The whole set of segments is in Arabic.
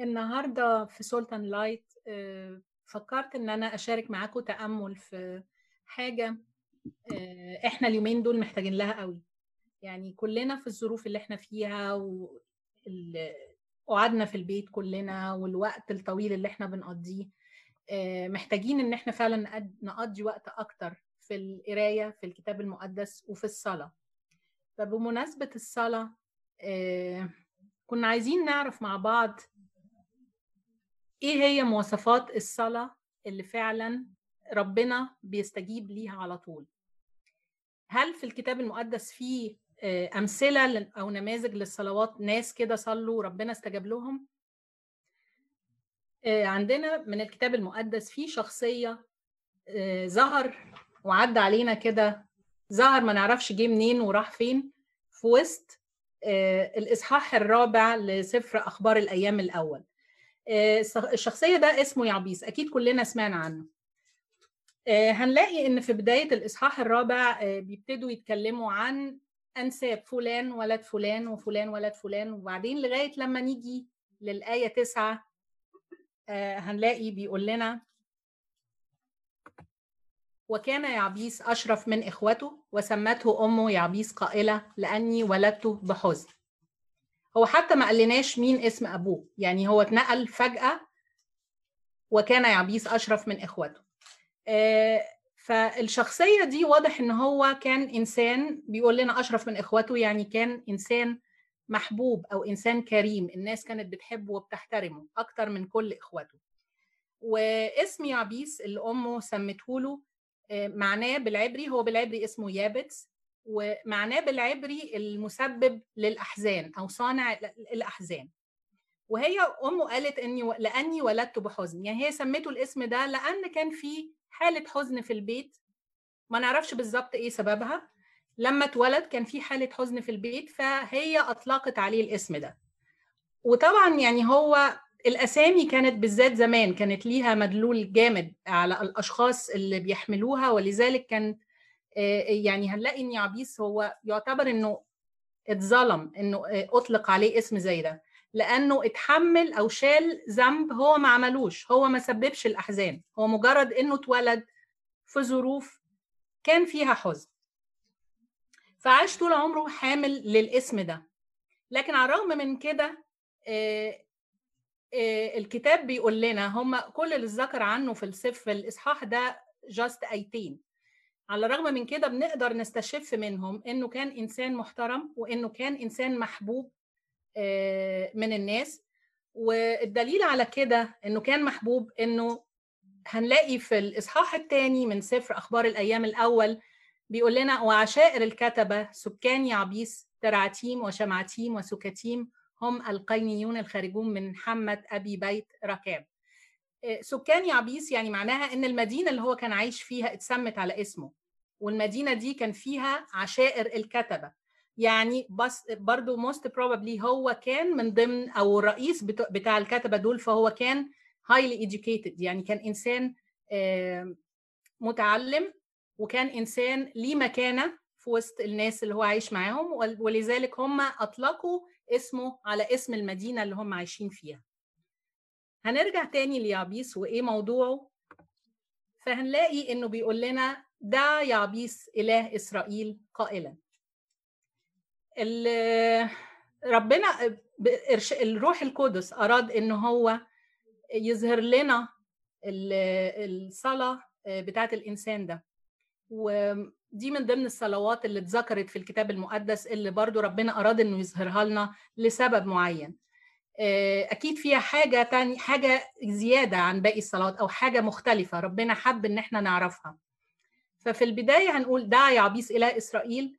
النهارده في سولتان لايت آه، فكرت إن أنا أشارك معاكم تأمل في حاجة آه، إحنا اليومين دول محتاجين لها قوي. يعني كلنا في الظروف اللي إحنا فيها وقعدنا في البيت كلنا والوقت الطويل اللي إحنا بنقضيه آه، محتاجين إن إحنا فعلا نقضي وقت أكتر في القراية في الكتاب المقدس وفي الصلاة. فبمناسبة الصلاة كنا عايزين نعرف مع بعض إيه هي مواصفات الصلاة اللي فعلا ربنا بيستجيب ليها على طول؟ هل في الكتاب المقدس في أمثلة أو نماذج للصلوات ناس كده صلوا ربنا استجاب لهم؟ عندنا من الكتاب المقدس في شخصية ظهر وعدى علينا كده. ظهر ما نعرفش جه منين وراح فين. في وسط الإصحاح الرابع لسفر أخبار الأيام الأول. الشخصية ده اسمه يعبيس أكيد كلنا سمعنا عنه. هنلاقي إن في بداية الإصحاح الرابع بيبتدوا يتكلموا عن أنساب فلان ولد فلان وفلان ولد فلان وبعدين لغاية لما نيجي للآية تسعة هنلاقي بيقول لنا وكان يعبيس أشرف من إخوته وسمته أمه يعبيس قائلة لأني ولدته بحزن. هو حتى ما قالناش مين اسم أبوه. يعني هو اتنقل فجأة وكان يعبيس أشرف من إخوته فالشخصية دي واضح إن هو كان إنسان بيقول لنا أشرف من إخوته يعني كان إنسان محبوب أو إنسان كريم. الناس كانت بتحبه وبتحترمه أكتر من كل إخوته واسم يعبيس اللي أمه سمته له معناه بالعبري هو بالعبري اسمه يابتس. ومعناه بالعبري المسبب للأحزان أو صانع الأحزان. وهي أمه قالت إني لأني ولدت بحزن. يعني هي سمته الاسم ده لأن كان في حالة حزن في البيت. ما نعرفش بالظبط إيه سببها. لما اتولد كان في حالة حزن في البيت فهي أطلقت عليه الاسم ده. وطبعا يعني هو الأسامي كانت بالذات زمان كانت ليها مدلول جامد على الأشخاص اللي بيحملوها ولذلك كان يعني هنلاقي إن يعبيس هو يعتبر إنه اتظلم إنه أطلق عليه اسم زي ده لأنه اتحمل أو شال ذنب هو ما عملوش هو ما سببش الأحزان هو مجرد إنه اتولد في ظروف كان فيها حزن. فعاش طول عمره حامل للاسم ده. لكن على الرغم من كده الكتاب بيقول لنا هم كل اللي ذكر عنه في في الإصحاح ده جاست ايتين على الرغم من كده بنقدر نستشف منهم إنه كان إنسان محترم وإنه كان إنسان محبوب من الناس. والدليل على كده إنه كان محبوب إنه هنلاقي في الإصحاح الثاني من سفر أخبار الأيام الأول بيقول لنا وعشائر الكتبة سكان يعبيس ترعتيم وشمعتيم وسكتيم هم القينيون الخارجون من حمة أبي بيت ركاب. سكان يعبيس يعني معناها إن المدينة اللي هو كان عايش فيها اتسمت على اسمه والمدينة دي كان فيها عشائر الكتبة. يعني بس برضو most probably هو كان من ضمن أو الرئيس بتاع الكتبة دول فهو كان highly educated يعني كان إنسان متعلم وكان إنسان ليه مكانة في وسط الناس اللي هو عايش معاهم ولذلك هم أطلقوا اسمه على اسم المدينة اللي هم عايشين فيها. هنرجع تاني ليعبيس وإيه موضوعه؟ فهنلاقي إنه بيقول لنا دعا يعبيس إله إسرائيل قائلا ربنا الروح القدس أراد إنه هو يظهر لنا الصلاة بتاعت الإنسان ده. ودي من ضمن الصلوات اللي اتذكرت في الكتاب المقدس اللي برضو ربنا أراد إنه يظهرها لنا لسبب معين. أكيد فيها حاجة تاني حاجة زيادة عن باقي الصلوات أو حاجة مختلفة ربنا حب إن إحنا نعرفها. ففي البداية هنقول دعا يعبيس إله إسرائيل.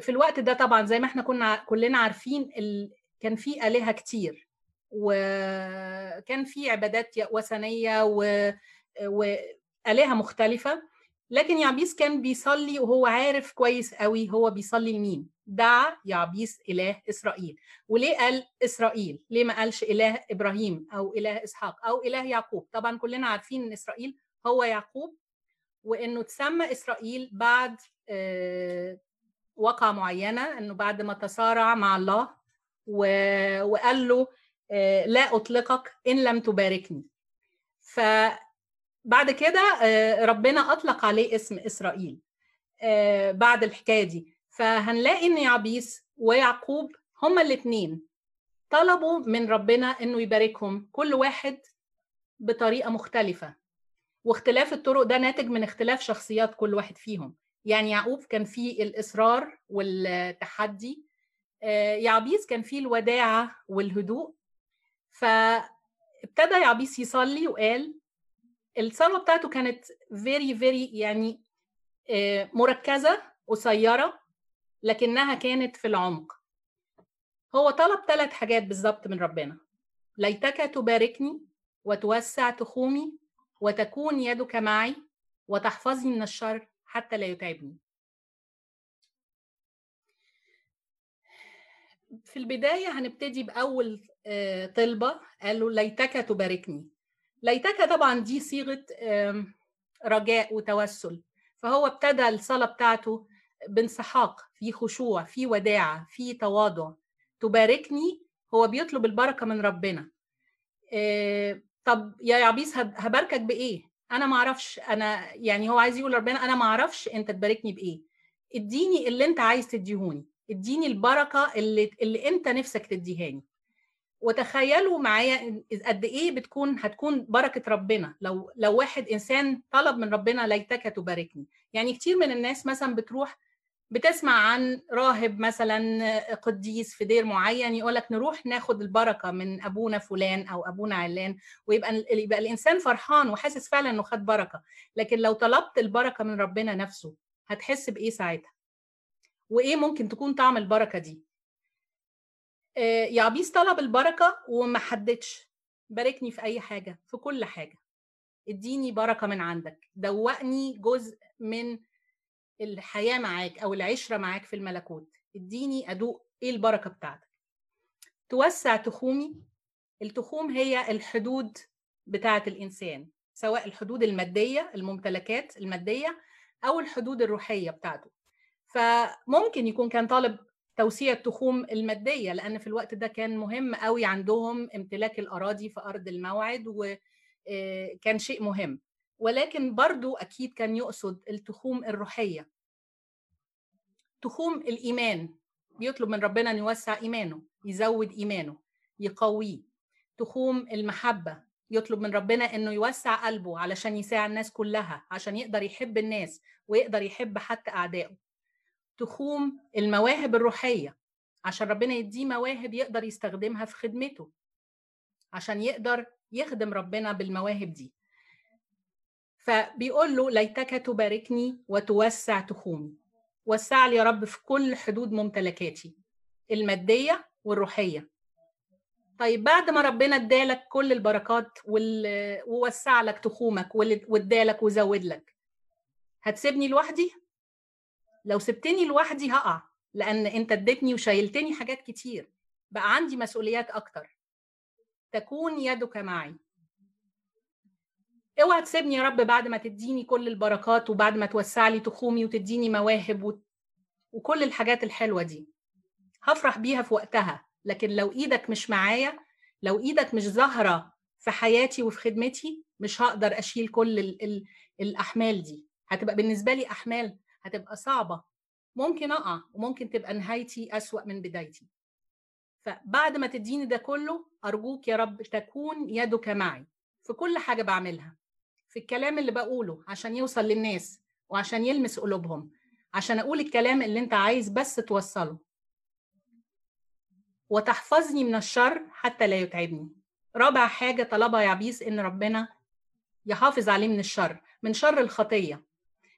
في الوقت ده طبعا زي ما إحنا كنا كلنا عارفين ال... كان في آلهة كتير وكان في عبادات وثنية و... وآلهة مختلفة. لكن يعبيس كان بيصلي وهو عارف كويس قوي هو بيصلي لمين؟ دعا يعبيس إله إسرائيل. وليه قال إسرائيل؟ ليه ما قالش إله إبراهيم أو إله إسحاق أو إله يعقوب؟ طبعا كلنا عارفين إن إسرائيل هو يعقوب وإنه تسمى إسرائيل بعد وقعة معينة إنه بعد ما تصارع مع الله وقال له آه، لا أطلقك إن لم تباركني. فبعد كده آه، ربنا أطلق عليه اسم إسرائيل آه، بعد الحكاية دي. فهنلاقي إن يعبيس ويعقوب هما الاثنين طلبوا من ربنا إنه يباركهم كل واحد بطريقة مختلفة. واختلاف الطرق ده ناتج من اختلاف شخصيات كل واحد فيهم. يعني يعقوب كان فيه الإصرار والتحدي يعبيس كان فيه الوداعه والهدوء. فابتدى يعبيس يصلي وقال الصلوه بتاعته كانت very very يعني مركزة قصيره لكنها كانت في العمق. هو طلب ثلاث حاجات بالظبط من ربنا. ليتك تباركني وتوسع تخومي وتكون يدك معي وتحفظني من الشر حتى لا يتعبني. في البداية هنبتدي بأول طلبة قال له ليتك تباركني. ليتك طبعا دي صيغة رجاء وتوسل. فهو ابتدى الصلاة بتاعته بانسحاق في خشوع في وداعة في تواضع. تباركني هو بيطلب البركة من ربنا. طب يا يعبيس هباركك بإيه؟ أنا ما أعرفش أنا يعني هو عايز يقول ربنا أنا ما أعرفش أنت تباركني بإيه. اديني اللي أنت عايز تديهوني. اديني البركة اللي, اللي أنت نفسك تديهاني. وتخيلوا معايا قد إيه بتكون هتكون بركة ربنا. لو لو واحد إنسان طلب من ربنا ليتك تباركني. يعني كتير من الناس مثلا بتروح بتسمع عن راهب مثلا قديس في دير معين يقول لك نروح ناخد البركة من أبونا فلان أو أبونا علان ويبقى يبقى الإنسان فرحان وحاسس فعلا إنه خد بركة. لكن لو طلبت البركة من ربنا نفسه هتحس بإيه ساعتها؟ وإيه ممكن تكون طعم البركة دي؟ يعبيس طلب البركة وما حددش. باركني في أي حاجة في كل حاجة. اديني بركة من عندك. دوقني جزء من الحياة معاك أو العشرة معاك في الملكوت. اديني أدوق إيه البركة بتاعتك. توسع تخومي. التخوم هي الحدود بتاعة الإنسان سواء الحدود المادية الممتلكات المادية أو الحدود الروحية بتاعته. فممكن يكون كان طالب توسيع التخوم المادية لأن في الوقت ده كان مهم قوي عندهم امتلاك الأراضي في أرض الموعد وكان شيء مهم. ولكن برضو أكيد كان يقصد التخوم الروحية. تخوم الإيمان. بيطلب من ربنا أن يوسع إيمانه يزود إيمانه يقويه. تخوم المحبة. يطلب من ربنا أنه يوسع قلبه علشان يساعد الناس كلها عشان يقدر يحب الناس ويقدر يحب حتى أعدائه. تخوم المواهب الروحية عشان ربنا يديه مواهب يقدر يستخدمها في خدمته عشان يقدر يخدم ربنا بالمواهب دي فبيقول له ليتك تباركني وتوسع تخومي وسع لي يا رب في كل حدود ممتلكاتي المادية والروحية طيب بعد ما ربنا ادالك كل البركات. ووسع لك تخومك وادالك وزود لك هتسيبني لوحدي لو سبتني لوحدي هقع لأن أنت اديتني وشايلتني حاجات كتير. بقى عندي مسؤوليات أكتر. تكون يدك معي. اوعى تسيبني يا رب بعد ما تديني كل البركات وبعد ما توسع لي تخومي وتديني مواهب و... وكل الحاجات الحلوة دي. هفرح بيها في وقتها لكن لو إيدك مش معايا لو إيدك مش ظاهرة في حياتي وفي خدمتي مش هقدر أشيل كل ال... ال... الأحمال دي. هتبقى بالنسبة لي أحمال هتبقى صعبة. ممكن أقع وممكن تبقى نهايتي أسوأ من بدايتي. فبعد ما تديني ده كله أرجوك يا رب تكون يدك معي في كل حاجة بعملها في الكلام اللي بقوله عشان يوصل للناس وعشان يلمس قلوبهم عشان أقول الكلام اللي أنت عايز بس توصله. وتحفظني من الشر حتى لا يتعبني. رابع حاجة طلبها يعبيس إن ربنا يحافظ عليه من الشر من شر الخطية.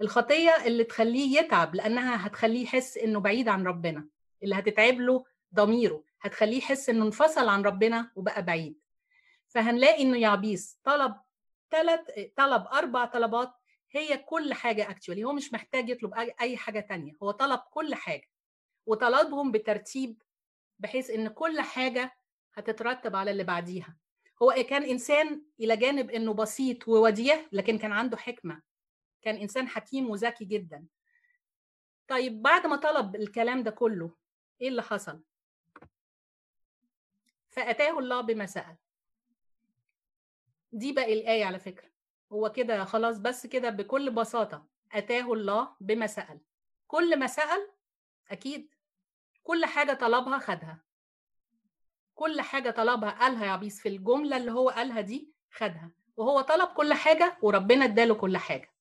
الخطية اللي تخليه يتعب لأنها هتخليه يحس إنه بعيد عن ربنا. اللي هتتعب له ضميره هتخليه يحس إنه انفصل عن ربنا وبقى بعيد. فهنلاقي إنه يعبيس طلب ثلاث طلب أربع طلبات هي كل حاجة اكشولي هو مش محتاج يطلب أي حاجة تانية. هو طلب كل حاجة. وطلبهم بترتيب بحيث إن كل حاجة هتترتب على اللي بعديها. هو كان إنسان إلى جانب إنه بسيط ووديع لكن كان عنده حكمة. كان إنسان حكيم وذكي جدا. طيب بعد ما طلب الكلام ده كله إيه اللي حصل؟ فأتاه الله بما سأل. دي بقى الآية على فكرة. هو كده خلاص بس كده بكل بساطة أتاه الله بما سأل. كل ما سأل أكيد كل حاجة طلبها خدها. كل حاجة طلبها قالها يا عبيس في الجملة اللي هو قالها دي خدها. وهو طلب كل حاجة وربنا اداله كل حاجة.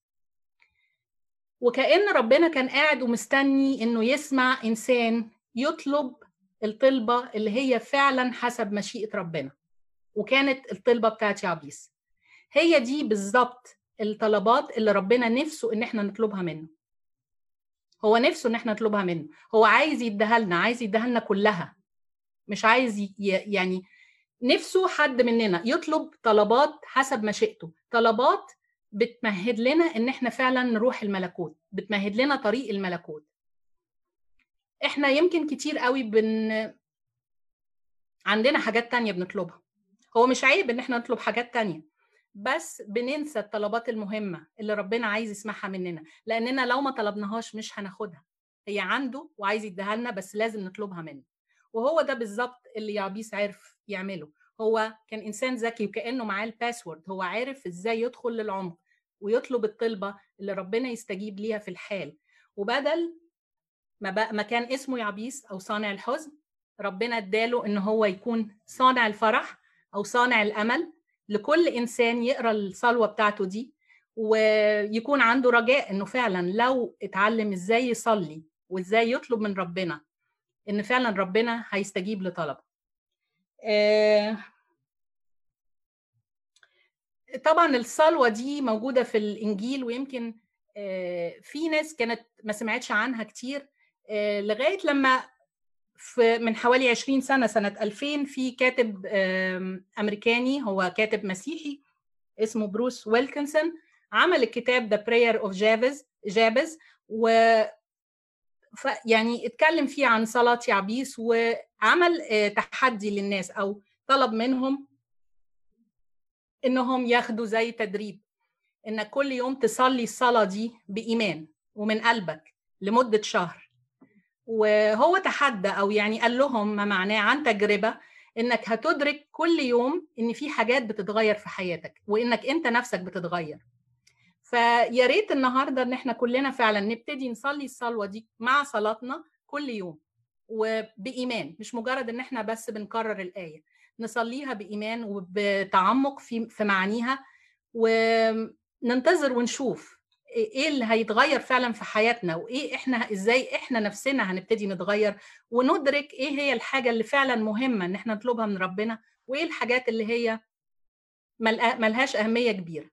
وكأن ربنا كان قاعد ومستني إنه يسمع إنسان يطلب الطلبة اللي هي فعلا حسب مشيئة ربنا وكانت الطلبة بتاعت يعبيس هي دي بالظبط الطلبات اللي ربنا نفسه إن إحنا نطلبها منه. هو نفسه إن إحنا نطلبها منه. هو عايز يديها لنا عايز يديها لنا كلها. مش عايز. يعني نفسه حد مننا يطلب طلبات حسب مشيئته. طلبات بتمهد لنا إن إحنا فعلا نروح الملكوت بتمهد لنا طريق الملكوت. إحنا يمكن كتير قوي بن عندنا حاجات تانية بنطلبها. هو مش عيب إن إحنا نطلب حاجات تانية بس بننسى الطلبات المهمة اللي ربنا عايز يسمعها مننا لأننا لو ما طلبناهاش مش هناخدها. هي عنده وعايز يديها لنا بس لازم نطلبها منه. وهو ده بالظبط اللي يعبيس عرف يعمله. هو كان إنسان ذكي وكأنه معاه الباسورد هو عارف إزاي يدخل للعمق. ويطلب الطلبة اللي ربنا يستجيب ليها في الحال. وبدل ما, بقى ما كان اسمه يعبيس أو صانع الحزن ربنا اداله إن هو يكون صانع الفرح أو صانع الأمل لكل إنسان يقرأ الصلوة بتاعته دي ويكون عنده رجاء إنه فعلا لو اتعلم إزاي يصلي وإزاي يطلب من ربنا إن فعلا ربنا هيستجيب لطلبه. آه طبعا الصلوة دي موجودة في الإنجيل ويمكن في ناس كانت ما سمعتش عنها كتير لغاية لما في من حوالي 20 سنة سنة 2000 في كاتب أمريكاني هو كاتب مسيحي اسمه بروس ويلكنسون عمل الكتاب the prayer of Jabez Jabez و يعني اتكلم فيه عن صلاة يعبيس وعمل تحدي للناس أو طلب منهم إنهم ياخدوا زي تدريب. انك كل يوم تصلي الصلاة دي بإيمان ومن قلبك لمدة شهر. وهو تحدى أو يعني قال لهم ما معناه عن تجربة إنك هتدرك كل يوم إن في حاجات بتتغير في حياتك وإنك أنت نفسك بتتغير. فيا ريت النهارده إن إحنا كلنا فعلا نبتدي نصلي الصلوة دي مع صلاتنا كل يوم وبإيمان مش مجرد إن إحنا بس بنكرر الآية. نصليها بإيمان وبتعمق في في معانيها وننتظر ونشوف إيه اللي هيتغير فعلا في حياتنا وإيه إحنا إزاي إحنا نفسنا هنبتدي نتغير وندرك إيه هي الحاجة اللي فعلا مهمة إن إحنا نطلبها من ربنا وإيه الحاجات اللي هي ملهاش أهمية كبيرة.